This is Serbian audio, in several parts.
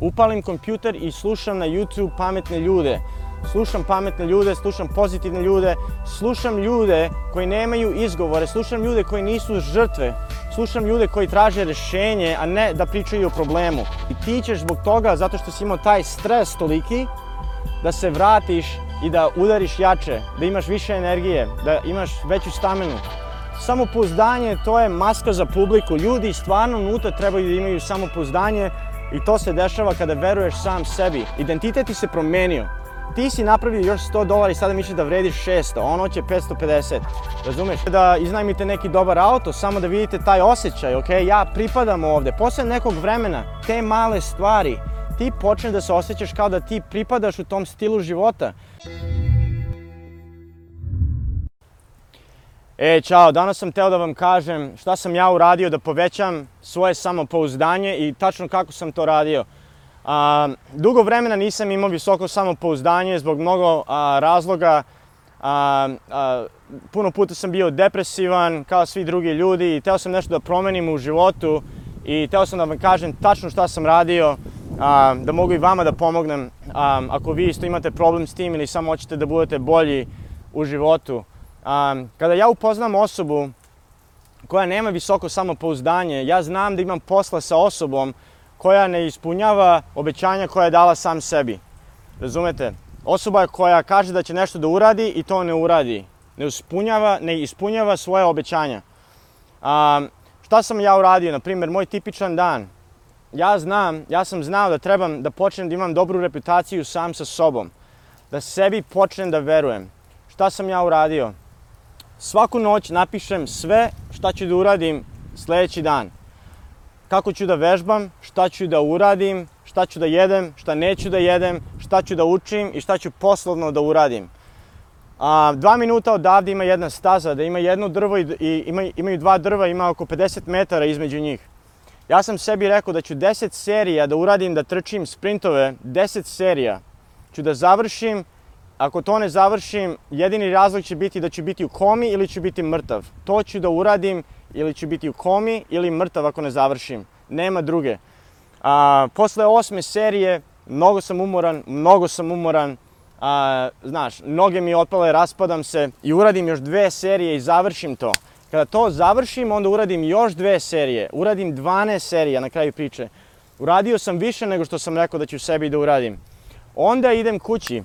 Upalim kompjuter i slušam na YouTube pametne ljude. Slušam pametne ljude, slušam pozitivne ljude, slušam ljude koji nemaju izgovore, slušam ljude koji nisu žrtve, slušam ljude koji traže rešenje, a ne da pričaju o problemu. I ti ćeš zbog toga, zato što si imao taj stres toliki, da se vratiš i da udariš jače, da imaš više energije, da imaš veću stamenu. Samopouzdanje to je maska za publiku. Ljudi stvarno unutra trebaju da imaju samopouzdanje, I to se dešava kada veruješ sam sebi. Identitet ti se promenio. Ti si napravio još 100 dolara i sada misliš da vrediš 600, ono će 550. Razumeš? Da iznajmite neki dobar auto, samo da vidite taj osjećaj, ok, ja pripadam ovde. Posle nekog vremena, te male stvari, ti počneš da se osjećaš kao da ti pripadaš u tom stilu života. E, čao, danas sam teo da vam kažem šta sam ja uradio da povećam svoje samopouzdanje i tačno kako sam to radio. A, dugo vremena nisam imao visoko samopouzdanje zbog mnogo a, razloga. A, a, puno puta sam bio depresivan, kao svi drugi ljudi, i teo sam nešto da promenim u životu i teo sam da vam kažem tačno šta sam radio, a, da mogu i vama da pomognem a, ako vi isto imate problem s tim ili samo hoćete da budete bolji u životu um, kada ja upoznam osobu koja nema visoko samopouzdanje, ja znam da imam posla sa osobom koja ne ispunjava obećanja koja je dala sam sebi. Razumete? Osoba koja kaže da će nešto da uradi i to ne uradi. Ne ispunjava, ne ispunjava svoje obećanja. Um, šta sam ja uradio? Na primjer, moj tipičan dan. Ja znam, ja sam znao da trebam da počnem da imam dobru reputaciju sam sa sobom. Da sebi počnem da verujem. Šta sam ja uradio? svaku noć napišem sve šta ću da uradim sledeći dan. Kako ću da vežbam, šta ću da uradim, šta ću da jedem, šta neću da jedem, šta ću da učim i šta ću poslovno da uradim. A, dva minuta odavde ima jedna staza, da ima jedno drvo i, i ima, imaju dva drva, ima oko 50 metara između njih. Ja sam sebi rekao da ću 10 serija da uradim, da trčim sprintove, 10 serija ću da završim Ako to ne završim, jedini razlog će biti da ću biti u komi ili ću biti mrtav. To ću da uradim ili ću biti u komi ili mrtav ako ne završim. Nema druge. A, posle osme serije, mnogo sam umoran, mnogo sam umoran. A, znaš, noge mi otpale, raspadam se i uradim još dve serije i završim to. Kada to završim, onda uradim još dve serije. Uradim 12 serija na kraju priče. Uradio sam više nego što sam rekao da ću sebi da uradim. Onda idem kući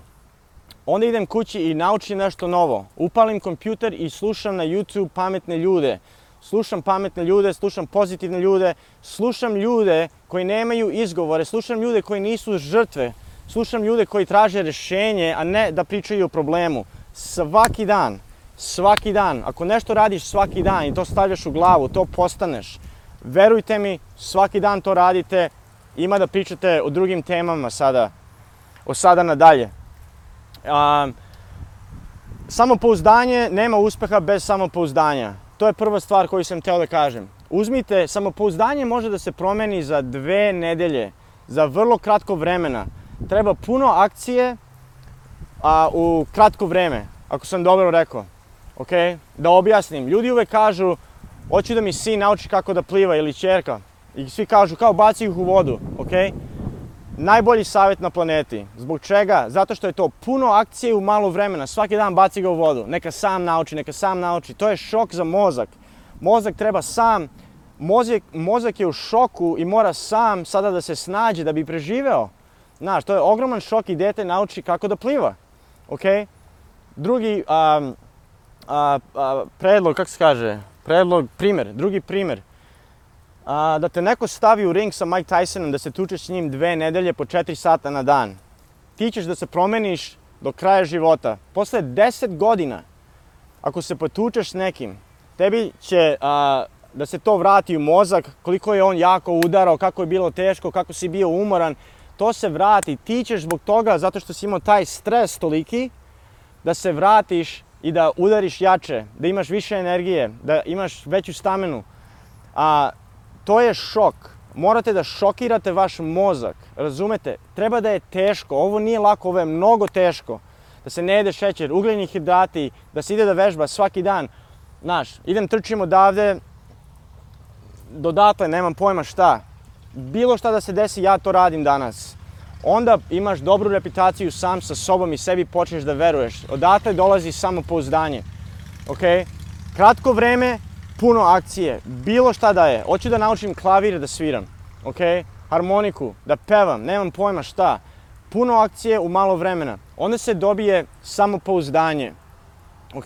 Onda idem kući i naučim nešto novo. Upalim kompjuter i slušam na YouTube pametne ljude. Slušam pametne ljude, slušam pozitivne ljude, slušam ljude koji nemaju izgovore, slušam ljude koji nisu žrtve, slušam ljude koji traže rešenje, a ne da pričaju o problemu. Svaki dan, svaki dan, ako nešto radiš svaki dan i to stavljaš u glavu, to postaneš. Verujte mi, svaki dan to radite, ima da pričate o drugim temama sada, od sada nadalje. Um, samopouzdanje, nema uspeha bez samopouzdanja. To je prva stvar koju sam teo da kažem. Uzmite, samopouzdanje može da se promeni za dve nedelje, za vrlo kratko vremena. Treba puno akcije a, u kratko vreme, ako sam dobro rekao. Ok? Da objasnim. Ljudi uvek kažu, hoću da mi sin nauči kako da pliva ili čerka. I svi kažu, kao baci ih u vodu. Ok? najbolji savjet na planeti. Zbog čega? Zato što je to puno akcije u malo vremena. Svaki dan baci ga u vodu. Neka sam nauči, neka sam nauči. To je šok za mozak. Mozak treba sam, mozak, mozak je u šoku i mora sam sada da se snađe da bi preživeo. Znaš, to je ogroman šok i dete nauči kako da pliva. Ok? Drugi um, a, a, predlog, kako se kaže? Predlog, primer, drugi primer a, da te neko stavi u ring sa Mike Tysonom, da se tučeš s njim dve nedelje po 4 sata na dan. Ti ćeš da se promeniš do kraja života. Posle 10 godina, ako se potučeš s nekim, tebi će a, da se to vrati u mozak, koliko je on jako udarao, kako je bilo teško, kako si bio umoran, to se vrati. Ti ćeš zbog toga, zato što si imao taj stres toliki, da se vratiš i da udariš jače, da imaš više energije, da imaš veću stamenu. A To je šok. Morate da šokirate vaš mozak. Razumete? Treba da je teško. Ovo nije lako, ovo je mnogo teško. Da se ne jede šećer, ugljeni hidrati, da se ide da vežba svaki dan. Znaš, idem trčim odavde, dodatle, nemam pojma šta. Bilo šta da se desi, ja to radim danas. Onda imaš dobru reputaciju sam sa sobom i sebi počneš da veruješ. Odatle dolazi samopouzdanje. Ok? Kratko vreme, puno akcije, bilo šta da je. Hoću da naučim klavir da sviram, ok? Harmoniku, da pevam, nemam pojma šta. Puno akcije u malo vremena. Onda se dobije samopouzdanje, ok?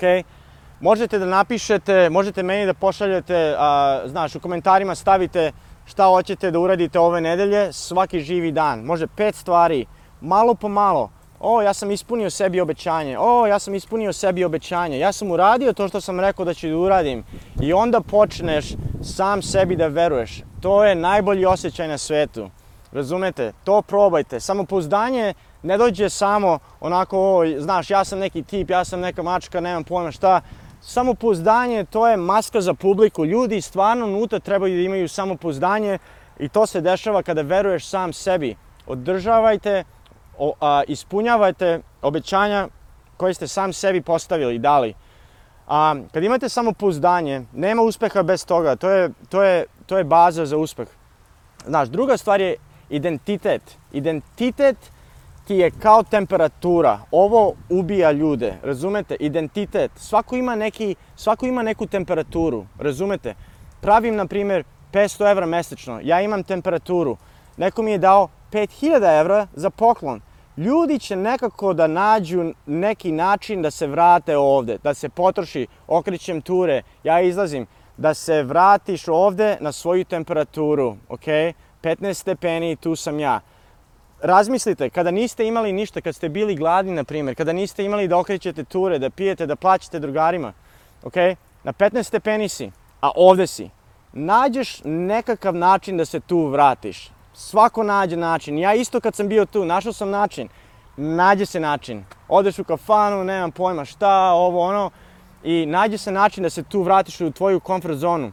Možete da napišete, možete meni da pošaljete, a, znaš, u komentarima stavite šta hoćete da uradite ove nedelje, svaki živi dan. Može pet stvari, malo po malo, O, ja sam ispunio sebi obećanje. O, ja sam ispunio sebi obećanje. Ja sam uradio to što sam rekao da ću da uradim. I onda počneš sam sebi da veruješ. To je najbolji osjećaj na svetu. Razumete? To probajte. Samopouzdanje ne dođe samo onako, o, znaš, ja sam neki tip, ja sam neka mačka, nemam pojma šta. Samopouzdanje to je maska za publiku. Ljudi stvarno unutra trebaju da imaju samopouzdanje i to se dešava kada veruješ sam sebi. Održavajte o, a, ispunjavate obećanja koje ste sam sebi postavili i dali. A, kad imate samo pouzdanje, nema uspeha bez toga. To je, to je, to je baza za uspeh. Znaš, druga stvar je identitet. Identitet ti je kao temperatura. Ovo ubija ljude, razumete? Identitet. Svako ima, neki, svako ima neku temperaturu, razumete? Pravim, na primjer, 500 evra mesečno. Ja imam temperaturu. Neko mi je dao 5000 evra za poklon ljudi će nekako da nađu neki način da se vrate ovde, da se potroši, okrećem ture, ja izlazim, da se vratiš ovde na svoju temperaturu, ok? 15 stepeni, tu sam ja. Razmislite, kada niste imali ništa, kad ste bili gladni, na primjer, kada niste imali da okrećete ture, da pijete, da plaćate drugarima, ok? Na 15 stepeni si, a ovde si. Nađeš nekakav način da se tu vratiš. Svako nađe način. Ja isto kad sam bio tu, našao sam način. Nađe se način. Odeš u kafanu, nemam pojma šta, ovo ono. I nađe se način da se tu vratiš u tvoju comfort zonu.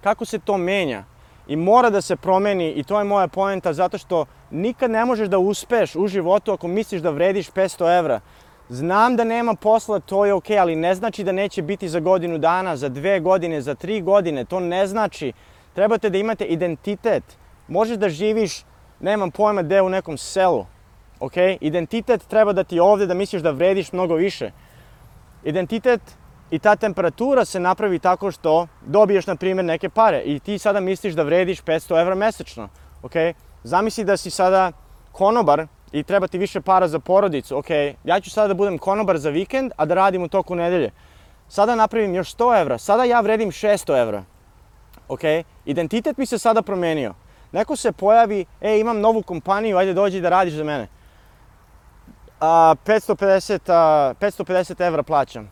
Kako se to menja? I mora da se promeni i to je moja poenta zato što nikad ne možeš da uspeš u životu ako misliš da vrediš 500 evra. Znam da nema posla, to je okej, okay, ali ne znači da neće biti za godinu dana, za dve godine, za tri godine, to ne znači. Trebate da imate identitet Možeš da živiš, nemam pojma, gde u nekom selu. Ok? Identitet treba da ti ovde, da misliš da vrediš mnogo više. Identitet i ta temperatura se napravi tako što dobiješ, na primjer, neke pare i ti sada misliš da vrediš 500 evra mesečno. Ok? Zamisli da si sada konobar i treba ti više para za porodicu. Ok, ja ću sada da budem konobar za vikend, a da radim u toku nedelje. Sada napravim još 100 evra, sada ja vredim 600 evra. Ok, identitet mi se sada promenio. Neko se pojavi, e, imam novu kompaniju, ajde dođi da radiš za mene. A, 550, a, 550 evra plaćam.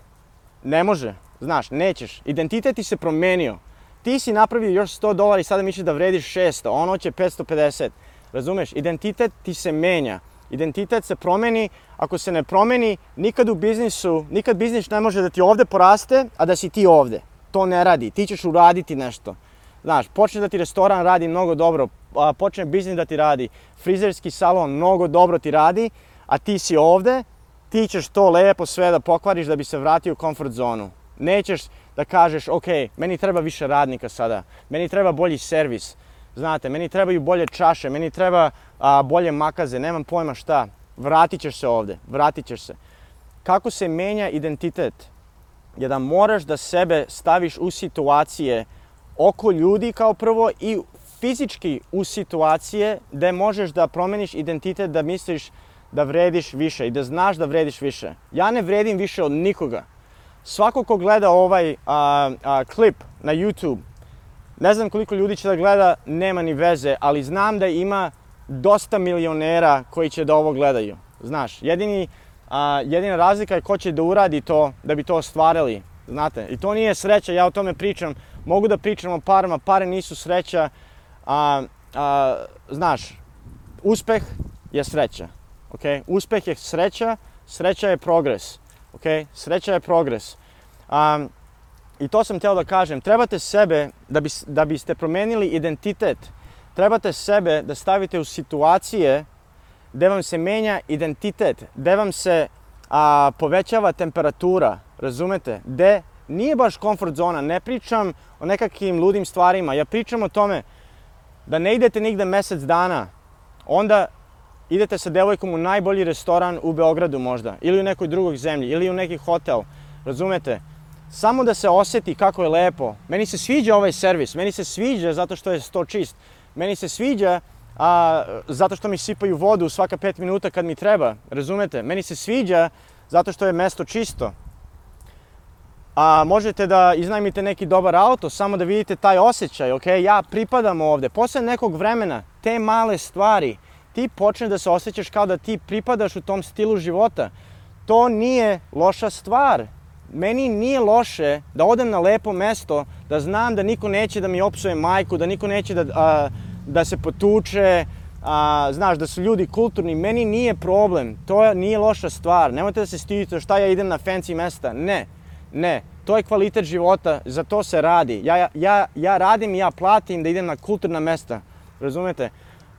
Ne može, znaš, nećeš. Identitet ti se promenio. Ti si napravio još 100 dolara i sada misliš da vrediš 600, ono će 550. Razumeš, identitet ti se menja. Identitet se promeni, ako se ne promeni, nikad u biznisu, nikad biznis ne može da ti ovde poraste, a da si ti ovde. To ne radi, ti ćeš uraditi nešto. Znaš, počne da ti restoran radi mnogo dobro, a, počne biznis da ti radi, frizerski salon mnogo dobro ti radi, a ti si ovde, ti ćeš to lepo sve da pokvariš da bi se vratio u comfort zonu. Nećeš da kažeš, ok, meni treba više radnika sada, meni treba bolji servis, znate, meni trebaju bolje čaše, meni treba a, bolje makaze, nemam pojma šta. Vratit ćeš se ovde, vratit ćeš se. Kako se menja identitet? Je da moraš da sebe staviš u situacije oko ljudi kao prvo i fizički u situacije gde možeš da promeniš identitet, da misliš da vrediš više i da znaš da vrediš više. Ja ne vredim više od nikoga. Svako ko gleda ovaj a, a, klip na YouTube, ne znam koliko ljudi će da gleda, nema ni veze, ali znam da ima dosta milionera koji će da ovo gledaju. Znaš, jedini, a, jedina razlika je ko će da uradi to, da bi to ostvarili. Znate, i to nije sreća, ja o tome pričam mogu da pričam o parama, pare nisu sreća, a, a, znaš, uspeh je sreća, ok? Uspeh je sreća, sreća je progres, ok? Sreća je progres. A, I to sam teo da kažem, trebate sebe, da, bi, da biste promenili identitet, trebate sebe da stavite u situacije gde vam se menja identitet, gde vam se a, povećava temperatura, razumete? Gde nije baš comfort zona, ne pričam o nekakvim ludim stvarima, ja pričam o tome da ne idete nigde mesec dana, onda idete sa devojkom u najbolji restoran u Beogradu možda, ili u nekoj drugoj zemlji, ili u neki hotel, razumete? Samo da se oseti kako je lepo. Meni se sviđa ovaj servis, meni se sviđa zato što je sto čist, meni se sviđa a, zato što mi sipaju vodu svaka pet minuta kad mi treba, razumete? Meni se sviđa zato što je mesto čisto a možete da iznajmite neki dobar auto, samo da vidite taj osjećaj, ok, ja pripadam ovde. Posle nekog vremena, te male stvari, ti počne da se osjećaš kao da ti pripadaš u tom stilu života. To nije loša stvar. Meni nije loše da odem na lepo mesto, da znam da niko neće da mi opsuje majku, da niko neće da, a, da se potuče, a, znaš, da su ljudi kulturni, meni nije problem, to nije loša stvar, nemojte da se stidite šta ja idem na fancy mesta, ne. Ne, to je kvalitet života, za to se radi. Ja, ja, ja radim i ja platim da idem na kulturna mesta, razumete?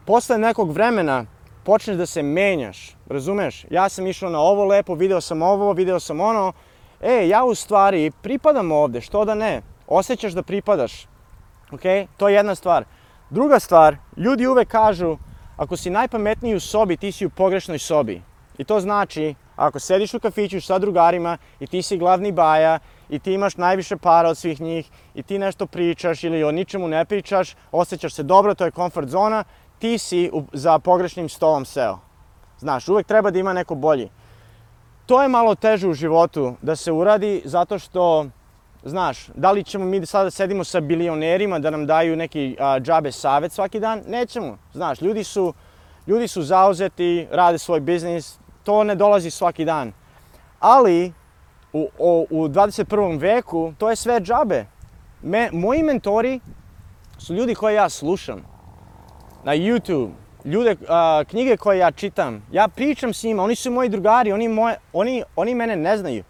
Posle nekog vremena počneš da se menjaš, razumeš? Ja sam išao na ovo lepo, video sam ovo, video sam ono. E, ja u stvari pripadam ovde, što da ne? Osećaš da pripadaš, ok? To je jedna stvar. Druga stvar, ljudi uvek kažu, ako si najpametniji u sobi, ti si u pogrešnoj sobi. I to znači Ako sediš u kafiću sa drugarima i ti si glavni baja i ti imaš najviše para od svih njih i ti nešto pričaš ili o ničemu ne pričaš, osjećaš se dobro, to je comfort zona, ti si za pogrešnim stolom seo. Znaš, uvek treba da ima neko bolji. To je malo teže u životu da se uradi zato što, znaš, da li ćemo mi sada da sedimo sa bilionerima da nam daju neki a, džabe savet svaki dan? Nećemo. Znaš, ljudi su, ljudi su zauzeti, rade svoj biznis, to ne dolazi svaki dan. Ali u, o, u 21. veku to je sve džabe. Me, moji mentori su ljudi koje ja slušam na YouTube, ljude, a, knjige koje ja čitam. Ja pričam s njima, oni su moji drugari, oni, moje, oni, oni mene ne znaju.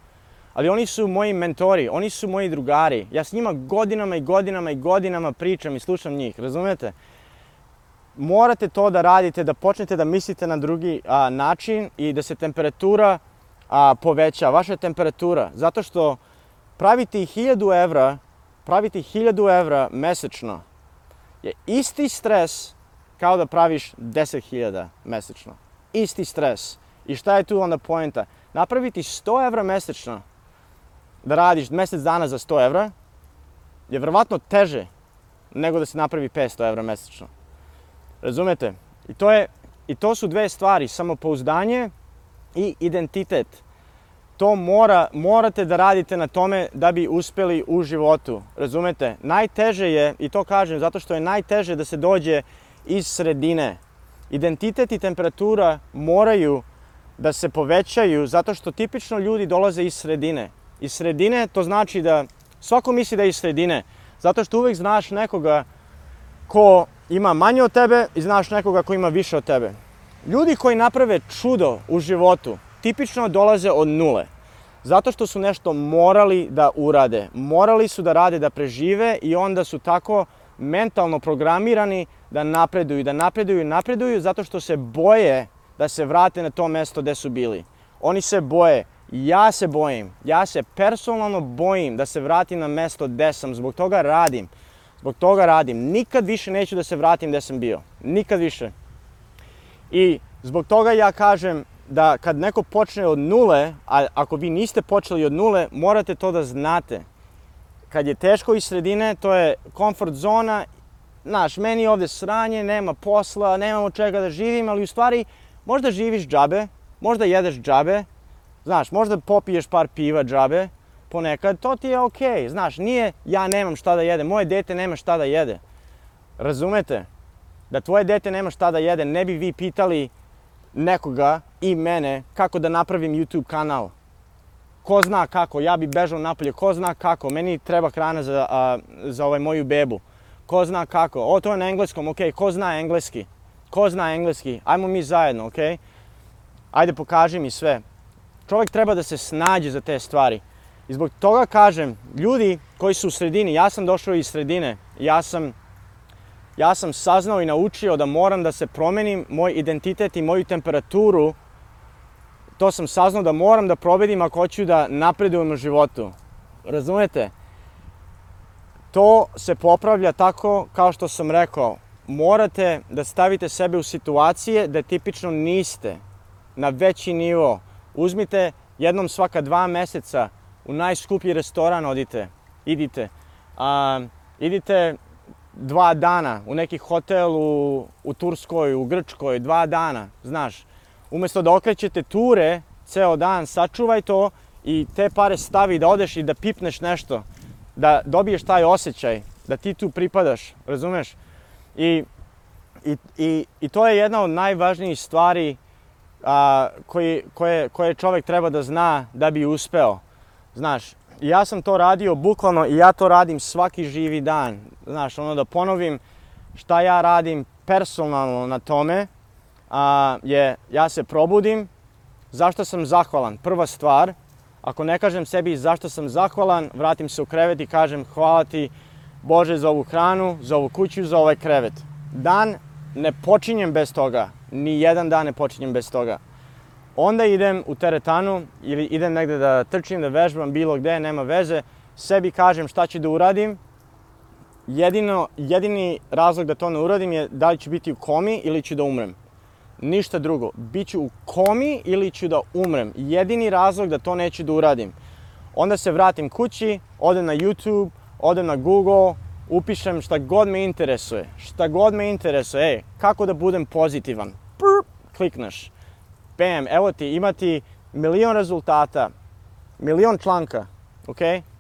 Ali oni su moji mentori, oni su moji drugari. Ja s njima godinama i godinama i godinama pričam i slušam njih, razumete? morate to da radite, da počnete da mislite na drugi a, način i da se temperatura a, poveća, vaša temperatura. Zato što praviti 1000 evra, praviti 1000 evra mesečno je isti stres kao da praviš 10.000 mesečno. Isti stres. I šta je tu onda poenta? Napraviti 100 evra mesečno, da radiš mesec dana za 100 evra, je verovatno teže nego da se napravi 500 evra mesečno. Razumete? I to, je, I to su dve stvari, samopouzdanje i identitet. To mora, morate da radite na tome da bi uspeli u životu. Razumete? Najteže je, i to kažem zato što je najteže da se dođe iz sredine. Identitet i temperatura moraju da se povećaju zato što tipično ljudi dolaze iz sredine. Iz sredine to znači da svako misli da je iz sredine zato što uvek znaš nekoga ko ima manje od tebe i znaš nekoga ko ima više od tebe. Ljudi koji naprave čudo u životu tipično dolaze od nule. Zato što su nešto morali da urade. Morali su da rade, da prežive i onda su tako mentalno programirani da napreduju, da napreduju i napreduju zato što se boje da se vrate na to mesto gde su bili. Oni se boje. Ja se bojim. Ja se personalno bojim da se vratim na mesto gde sam. Zbog toga radim. Zbog toga radim. Nikad više neću da se vratim gde sam bio. Nikad više. I zbog toga ja kažem da kad neko počne od nule, a ako vi niste počeli od nule, morate to da znate. Kad je teško iz sredine, to je comfort zona, znaš, meni je ovde sranje, nema posla, nemamo čega da živim, ali u stvari možda živiš džabe, možda jedeš džabe, znaš, možda popiješ par piva džabe, ponekad to ti je okej, okay. znaš, nije ja nemam šta da jedem, moje dete nema šta da jede. Razumete? Da tvoje dete nema šta da jede, ne bi vi pitali nekoga i mene kako da napravim YouTube kanal. Ko zna kako, ja bi bežao napolje, ko zna kako, meni treba hrana za, a, za ovaj moju bebu. Ko zna kako, o to je na engleskom, ok, ko zna engleski? Ko zna engleski? Ajmo mi zajedno, ok? Ajde pokaži mi sve. Čovjek treba da se snađe za te stvari. I zbog toga kažem, ljudi koji su u sredini, ja sam došao iz sredine, ja sam, ja sam saznao i naučio da moram da se promenim moj identitet i moju temperaturu, to sam saznao da moram da probedim ako hoću da napredujem u životu. Razumete? To se popravlja tako kao što sam rekao, morate da stavite sebe u situacije da tipično niste na veći nivo. Uzmite jednom svaka dva meseca u najskuplji restoran odite, idite. A, idite dva dana u neki hotel u, u Turskoj, u Grčkoj, dva dana, znaš. Umesto da okrećete ture ceo dan, sačuvaj to i te pare stavi da odeš i da pipneš nešto, da dobiješ taj osjećaj, da ti tu pripadaš, razumeš? I, i, i, i to je jedna od najvažnijih stvari a, koji, koje, koje čovek treba da zna da bi uspeo. Znaš, ja sam to radio bukvalno i ja to radim svaki živi dan. Znaš, ono da ponovim šta ja radim personalno na tome a, je ja se probudim, zašto sam zahvalan? Prva stvar, ako ne kažem sebi zašto sam zahvalan, vratim se u krevet i kažem hvala ti Bože za ovu hranu, za ovu kuću, za ovaj krevet. Dan ne počinjem bez toga. Ni jedan dan ne počinjem bez toga. Onda idem u teretanu ili idem negde da trčim, da vežbam bilo gde, nema veze. Sebi kažem šta ću da uradim. Jedino, jedini razlog da to ne uradim je da li ću biti u komi ili ću da umrem. Ništa drugo. Biću u komi ili ću da umrem. Jedini razlog da to neću da uradim. Onda se vratim kući, odem na YouTube, odem na Google, upišem šta god me interesuje. Šta god me interesuje, ej, kako da budem pozitivan. Prr, klikneš bam, evo ti, imati milion rezultata, milion članka, ok?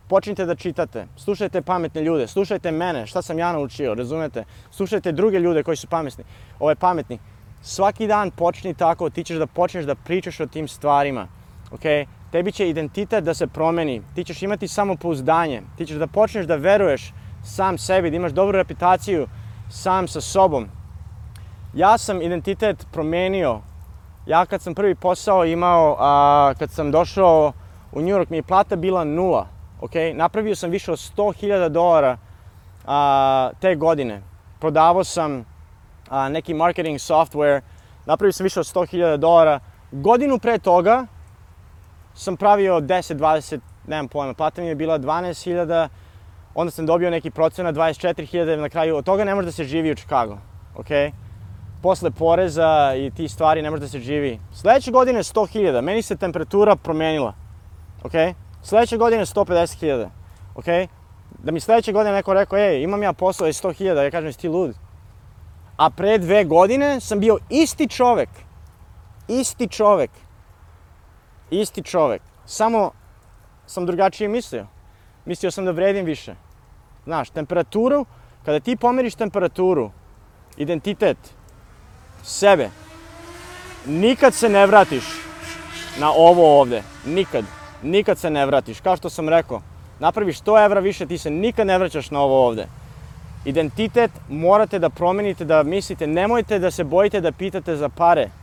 Počnite da čitate, slušajte pametne ljude, slušajte mene, šta sam ja naučio, razumete? Slušajte druge ljude koji su pametni, ovaj pametni. Svaki dan počni tako, ti ćeš da počneš da pričaš o tim stvarima, ok? Tebi će identitet da se promeni, ti ćeš imati samopouzdanje, ti ćeš da počneš da veruješ sam sebi, da imaš dobru reputaciju sam sa sobom. Ja sam identitet promenio Ja kad sam prvi posao imao, a, kad sam došao u New York mi je plata bila nula. Okay? Napravio sam više od 100.000 dolara a, te godine. Prodavao sam a, neki marketing software, napravio sam više od 100.000 dolara. Godinu pre toga sam pravio 10, 20, nemam pojma, plata mi je bila 12.000, onda sam dobio neki procena 24.000, na kraju od toga ne može da se živi u Chicago, okej? Okay? posle poreza i ti stvari ne može da se živi. Sledeće godine 100.000, meni se temperatura promenila. Ok? Sledeće godine 150.000. Ok? Da mi sledeće godine neko rekao, ej, imam ja posao i 100.000, ja kažem, ti lud. A pre dve godine sam bio isti čovek. Isti čovek. Isti čovek. Samo sam drugačije mislio. Mislio sam da vredim više. Znaš, temperaturu, kada ti pomeriš temperaturu, identitet, sebe. Nikad se ne vratiš na ovo ovde. Nikad. Nikad se ne vratiš. Kao što sam rekao, napraviš 100 evra više, ti se nikad ne vraćaš na ovo ovde. Identitet morate da promenite, da mislite. Nemojte da se bojite da pitate za pare.